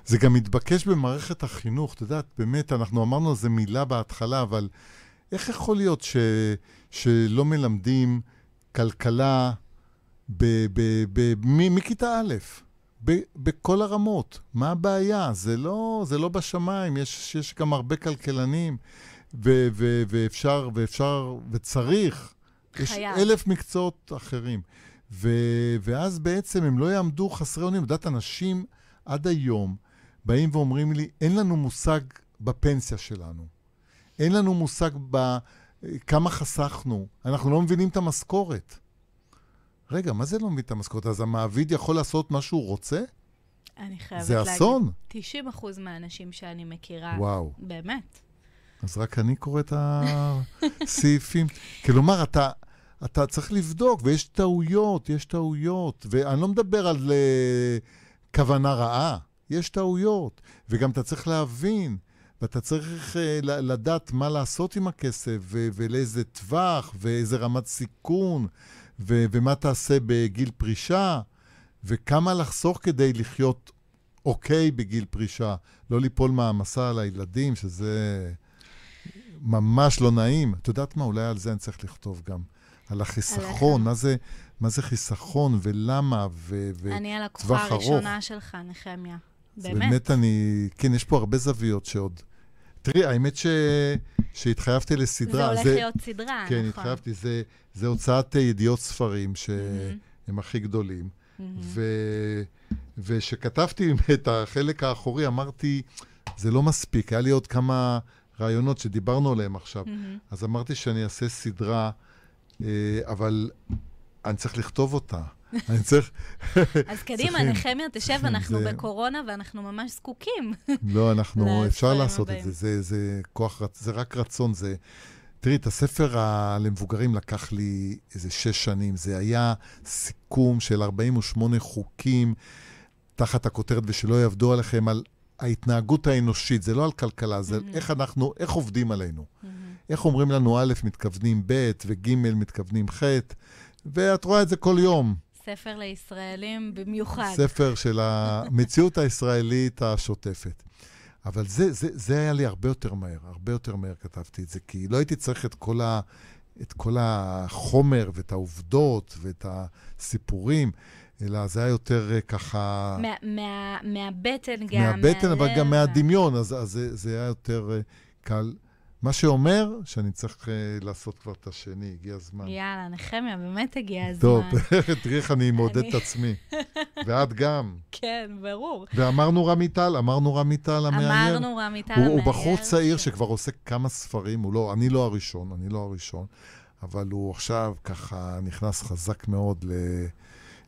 זה גם מתבקש במערכת החינוך. את יודעת, באמת, אנחנו אמרנו על זה מילה בהתחלה, אבל איך יכול להיות ש, שלא מלמדים כלכלה ב, ב, ב, מ, מכיתה א', ב, בכל הרמות? מה הבעיה? זה לא, זה לא בשמיים, יש, יש גם הרבה כלכלנים, ו, ו, ואפשר, ואפשר, וצריך. חייב. יש אלף מקצועות אחרים. ו, ואז בעצם הם לא יעמדו חסרי אונים. את יודעת, אנשים עד היום באים ואומרים לי, אין לנו מושג בפנסיה שלנו. אין לנו מושג בכמה חסכנו, אנחנו לא מבינים את המשכורת. רגע, מה זה לא מבין את המשכורת? אז המעביד יכול לעשות מה שהוא רוצה? אני חייבת להגיד. זה אסון. 90 אחוז מהאנשים שאני מכירה, וואו. באמת. אז רק אני קורא את הסעיפים. (laughs) כלומר, אתה, אתה צריך לבדוק, ויש טעויות, יש טעויות. ואני לא מדבר על uh, כוונה רעה, יש טעויות. וגם אתה צריך להבין ואתה צריך uh, לדעת מה לעשות עם הכסף, ו- ולאיזה טווח, ואיזה רמת סיכון, ו- ומה תעשה בגיל פרישה, וכמה לחסוך כדי לחיות אוקיי בגיל פרישה. לא ליפול מהמסע על הילדים, שזה ממש לא נעים. את יודעת מה? אולי על זה אני צריך לכתוב גם. על החיסכון, מה זה, מה זה חיסכון ולמה, וטווח ארוך. אני הלקוחה הראשונה שלך, נחמיה. באמת. באמת אני, כן, יש פה הרבה זוויות שעוד תראי, האמת ש... שהתחייבתי לסדרה. זה הולך זה... להיות סדרה, כן, נכון. כן, התחייבתי. זה, זה הוצאת ידיעות ספרים, שהם mm-hmm. הכי גדולים. Mm-hmm. ו... וכשכתבתי את החלק האחורי, אמרתי, זה לא מספיק. היה לי עוד כמה רעיונות שדיברנו עליהם עכשיו. Mm-hmm. אז אמרתי שאני אעשה סדרה, אה, אבל אני צריך לכתוב אותה. (laughs) אני צריך... אז קדימה, נחמיה, תשב, אנחנו בקורונה ואנחנו ממש זקוקים. (laughs) לא, אנחנו, (laughs) אפשר לעשות את זה. זה כוח, זה רק רצון, זה... תראי, את הספר למבוגרים לקח לי איזה שש שנים. זה היה סיכום של 48 חוקים תחת הכותרת ושלא יעבדו עליכם, על ההתנהגות האנושית. זה לא על כלכלה, זה איך אנחנו, איך עובדים עלינו. איך אומרים לנו א', מתכוונים ב', וג', מתכוונים ח', ואת רואה את זה כל יום. ספר לישראלים במיוחד. ספר של המציאות הישראלית השוטפת. אבל זה, זה, זה היה לי הרבה יותר מהר, הרבה יותר מהר כתבתי את זה, כי לא הייתי צריך את כל, ה, את כל החומר ואת העובדות ואת הסיפורים, אלא זה היה יותר אה, ככה... מה, מה, מהבטן גם. מהבטן, אבל גם מהדמיון, אז, אז זה, זה היה יותר אה, קל. מה שאומר שאני צריך uh, לעשות כבר את השני, הגיע הזמן. יאללה, נחמיה, באמת הגיע הזמן. טוב, (laughs) תראי איך אני מעודד את עצמי. ואת גם. כן, ברור. ואמרנו רמי טל, אמרנו רמי טל המאייר. אמרנו רמי טל המאייר. הוא בחור צעיר שכבר עושה כמה ספרים, הוא לא, אני לא הראשון, אני לא הראשון, אבל הוא עכשיו ככה נכנס חזק מאוד ל...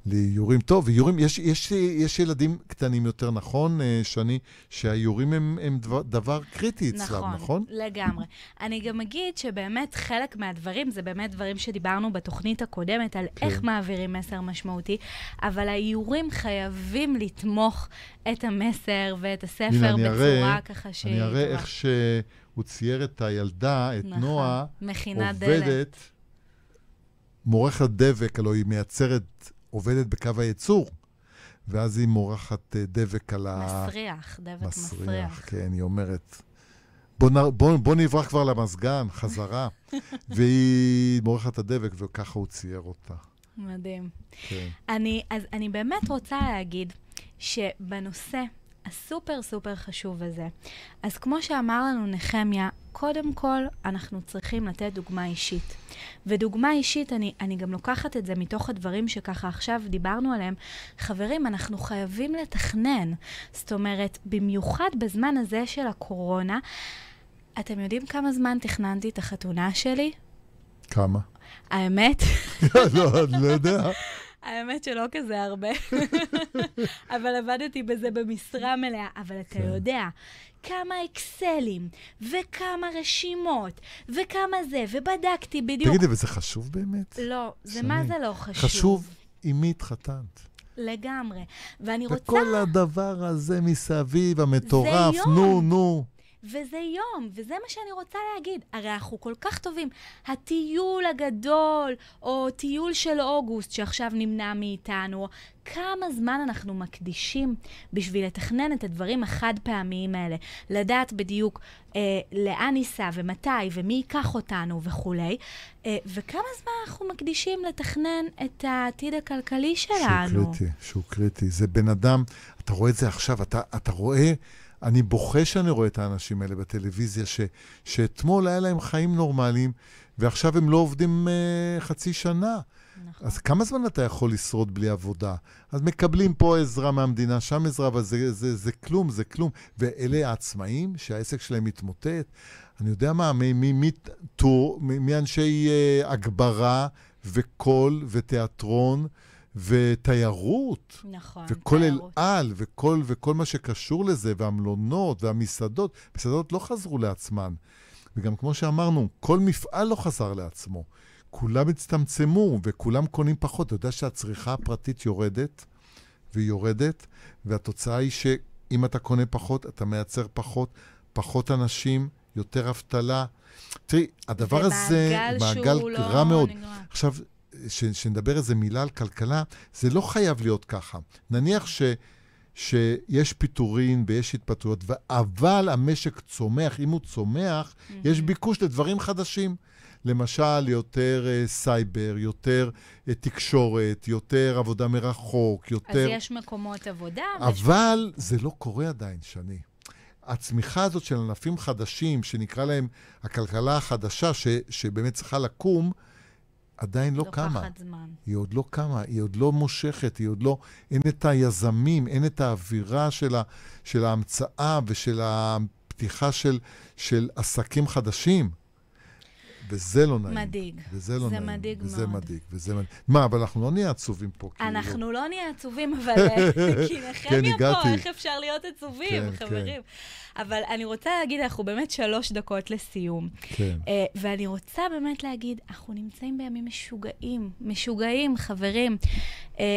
לאיורים. טוב, איורים, יש, יש, יש ילדים קטנים יותר, נכון, אה, שני, שהאיורים הם, הם דבר, דבר קריטי אצלם, נכון? נכון, לגמרי. אני גם אגיד שבאמת חלק מהדברים, זה באמת דברים שדיברנו בתוכנית הקודמת, על כן. איך מעבירים מסר משמעותי, אבל האיורים חייבים לתמוך את המסר ואת הספר הנה, בצורה אראה, ככה שהיא... אני אראה איך שהוא צייר את הילדה, את נכון, נועה, עובדת, דלת. מורכת דבק, הלוא היא מייצרת עובדת בקו הייצור, ואז היא מורחת אה, דבק על ה... מסריח, דבק מסריח. מסריח, כן, היא אומרת, בוא, נ... בוא, בוא נברח כבר למזגן, חזרה. (laughs) והיא מורחת הדבק, וככה הוא צייר אותה. מדהים. כן. אני, אז אני באמת רוצה להגיד שבנושא הסופר סופר חשוב הזה, אז כמו שאמר לנו נחמיה, קודם כל אנחנו צריכים לתת דוגמה אישית. ודוגמה אישית, אני, אני גם לוקחת את זה מתוך הדברים שככה עכשיו דיברנו עליהם. חברים, אנחנו חייבים לתכנן. זאת אומרת, במיוחד בזמן הזה של הקורונה, אתם יודעים כמה זמן תכננתי את החתונה שלי? כמה? האמת, (laughs) לא, אני לא יודע. האמת שלא כזה הרבה, (laughs) אבל עבדתי בזה במשרה מלאה. אבל אתה כן. יודע, כמה אקסלים, וכמה רשימות, וכמה זה, ובדקתי בדיוק. תגידי, וזה חשוב באמת? לא, זה. מה זה לא חשוב? חשוב עם מי התחתנת. לגמרי. ואני רוצה... וכל הדבר הזה מסביב, המטורף. נו, נו. וזה יום, וזה מה שאני רוצה להגיד. הרי אנחנו כל כך טובים. הטיול הגדול, או טיול של אוגוסט שעכשיו נמנע מאיתנו, כמה זמן אנחנו מקדישים בשביל לתכנן את הדברים החד-פעמיים האלה. לדעת בדיוק אה, לאן ניסע ומתי ומי ייקח אותנו וכולי. אה, וכמה זמן אנחנו מקדישים לתכנן את העתיד הכלכלי שלנו. שהוא קריטי, שהוא קריטי. זה בן אדם, אתה רואה את זה עכשיו, אתה, אתה רואה, אני בוכה שאני רואה את האנשים האלה בטלוויזיה, ש, שאתמול היה להם חיים נורמליים, ועכשיו הם לא עובדים אה, חצי שנה. נכון. אז כמה זמן אתה יכול לשרוד בלי עבודה? אז מקבלים פה עזרה מהמדינה, שם עזרה, אבל זה, זה, זה כלום, זה כלום. ואלה העצמאים שהעסק שלהם מתמוטט. אני יודע מה, מאנשי אה, הגברה וקול ותיאטרון ותיירות. נכון. וכל אל תיירות. על, וכל, וכל מה שקשור לזה, והמלונות, והמסעדות, מסעדות לא חזרו לעצמן. וגם כמו שאמרנו, כל מפעל לא חזר לעצמו. כולם הצטמצמו, וכולם קונים פחות. אתה יודע שהצריכה הפרטית יורדת, ויורדת, והתוצאה היא שאם אתה קונה פחות, אתה מייצר פחות, פחות אנשים, יותר אבטלה. תראי, הדבר הזה, מעגל שהוא רע לא מאוד. נגמר. עכשיו, ש, שנדבר איזה מילה על כלכלה, זה לא חייב להיות ככה. נניח ש, שיש פיטורין ויש התפטרויות, אבל המשק צומח, אם הוא צומח, יש ביקוש לדברים חדשים. למשל, יותר uh, סייבר, יותר uh, תקשורת, יותר עבודה מרחוק, אז יותר... יש מקומות עבודה. ויש- אבל זה לא קורה עדיין, שני. הצמיחה הזאת של ענפים חדשים, שנקרא להם הכלכלה החדשה, ש, שבאמת צריכה לקום, עדיין לא קמה. לוקחת זמן. היא עוד לא קמה, היא עוד לא מושכת, היא עוד לא... אין את היזמים, אין את האווירה של, ה, של ההמצאה ושל הפתיחה של, של עסקים חדשים. וזה לא נעים. מדאיג. וזה לא זה נעים. מדאיג וזה מאוד. מדאיג, וזה מדאיג. מה, אבל אנחנו לא נהיה עצובים פה, כאילו. אנחנו לא נהיה עצובים, אבל אה, (laughs) כי נחמיה פה, הגעתי. איך אפשר להיות עצובים, כן, חברים? אבל אני רוצה להגיד, אנחנו באמת שלוש דקות לסיום. כן. אה, ואני רוצה באמת להגיד, אנחנו נמצאים בימים משוגעים, משוגעים, חברים. אה,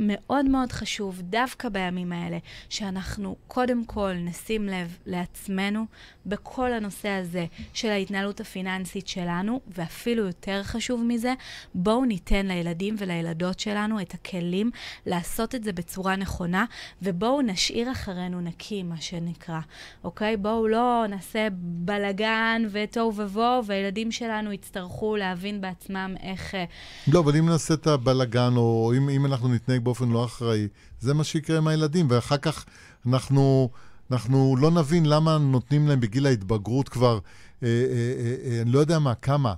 ומאוד מאוד חשוב, דווקא בימים האלה, שאנחנו קודם כל נשים לב לעצמנו בכל הנושא הזה של ההתנהלות הפיננסית שלנו, ואפילו יותר חשוב מזה, בואו ניתן לילדים ולילדות שלנו את הכלים לעשות את זה בצורה נכונה, ובואו נשאיר אחרינו נקי, מה שנקרא, אוקיי? בואו לא נעשה בלגן ותוהו ובוהו, והילדים שלנו יצטרכו להבין בעצמם איך... אה, לא, אבל אם נעשה את הבלגן, או אם, אם אנחנו נתנהג באופן לא אחראי, זה מה שיקרה עם הילדים, ואחר כך אנחנו, אנחנו לא נבין למה נותנים להם בגיל ההתבגרות כבר, אה, אה, אה, אה, אני לא יודע מה, כמה,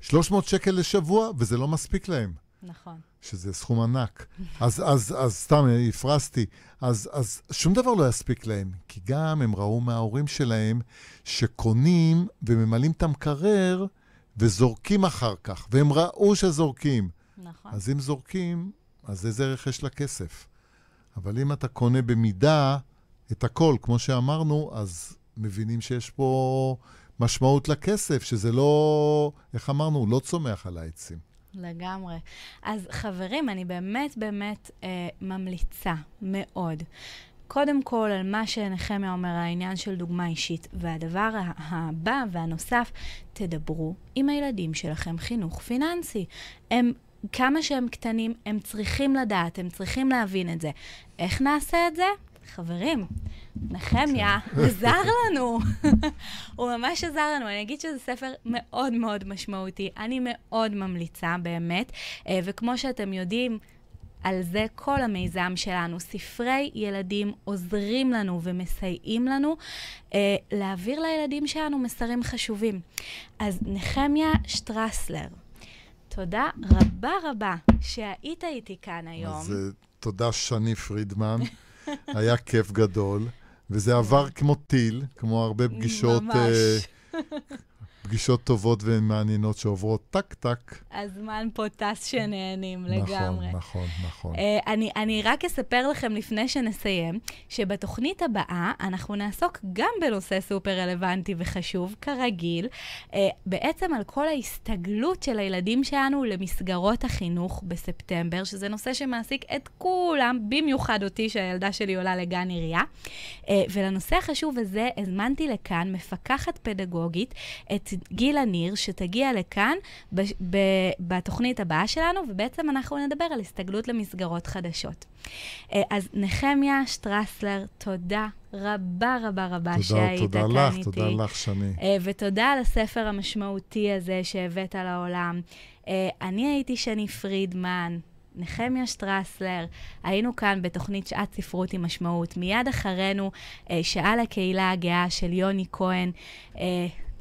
300 שקל לשבוע, וזה לא מספיק להם. נכון. שזה סכום ענק. (laughs) אז, אז, אז סתם, הפרסתי. אז, אז שום דבר לא יספיק להם, כי גם הם ראו מההורים שלהם שקונים וממלאים את המקרר וזורקים אחר כך, והם ראו שזורקים. נכון. אז אם זורקים, אז איזה ערך יש לכסף? אבל אם אתה קונה במידה את הכל, כמו שאמרנו, אז מבינים שיש פה משמעות לכסף, שזה לא, איך אמרנו, לא צומח על העצים. לגמרי. אז חברים, אני באמת באמת אה, ממליצה מאוד. קודם כל, על מה שנחמיה אומר, העניין של דוגמה אישית. והדבר הבא והנוסף, תדברו עם הילדים שלכם חינוך פיננסי. הם, כמה שהם קטנים, הם צריכים לדעת, הם צריכים להבין את זה. איך נעשה את זה? חברים, נחמיה. עזר לנו. (laughs) הוא ממש עזר לנו. אני אגיד שזה ספר מאוד מאוד משמעותי. אני מאוד ממליצה, באמת. אה, וכמו שאתם יודעים, על זה כל המיזם שלנו. ספרי ילדים עוזרים לנו ומסייעים לנו אה, להעביר לילדים שלנו מסרים חשובים. אז נחמיה שטרסלר, תודה רבה רבה שהיית איתי כאן היום. אז uh, תודה, שני פרידמן. (laughs) היה כיף גדול, וזה עבר כמו טיל, כמו הרבה פגישות... ממש. (laughs) פגישות טובות ומעניינות שעוברות טק-טק. הזמן פה טס שנהנים נכון, לגמרי. נכון, נכון, נכון. Uh, אני, אני רק אספר לכם לפני שנסיים, שבתוכנית הבאה אנחנו נעסוק גם בנושא סופר רלוונטי וחשוב, כרגיל, uh, בעצם על כל ההסתגלות של הילדים שלנו למסגרות החינוך בספטמבר, שזה נושא שמעסיק את כולם, במיוחד אותי, שהילדה שלי עולה לגן עירייה. Uh, ולנושא החשוב הזה הזמנתי לכאן מפקחת פדגוגית, את גילה ניר, שתגיע לכאן ב- בתוכנית הבאה שלנו, ובעצם אנחנו נדבר על הסתגלות למסגרות חדשות. אה, אז נחמיה שטרסלר, תודה רבה רבה רבה תודה, שהיית תודה כאן לך, איתי. תודה לך, שני. אה, ותודה על הספר המשמעותי הזה שהבאת לעולם. אה, אני הייתי שני פרידמן. נחמיה שטרסלר, היינו כאן בתוכנית שעת ספרות עם משמעות. מיד אחרינו, שעה לקהילה הגאה של יוני כהן.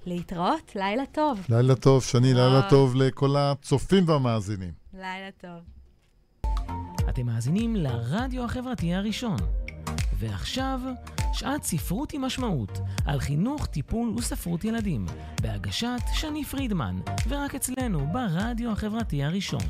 להתראות, לילה טוב. לילה טוב, שני, לילה טוב לכל הצופים והמאזינים. לילה טוב. אתם מאזינים לרדיו החברתי הראשון. ועכשיו, שעת ספרות עם משמעות, על חינוך, טיפול וספרות ילדים, בהגשת שני פרידמן, ורק אצלנו ברדיו החברתי הראשון.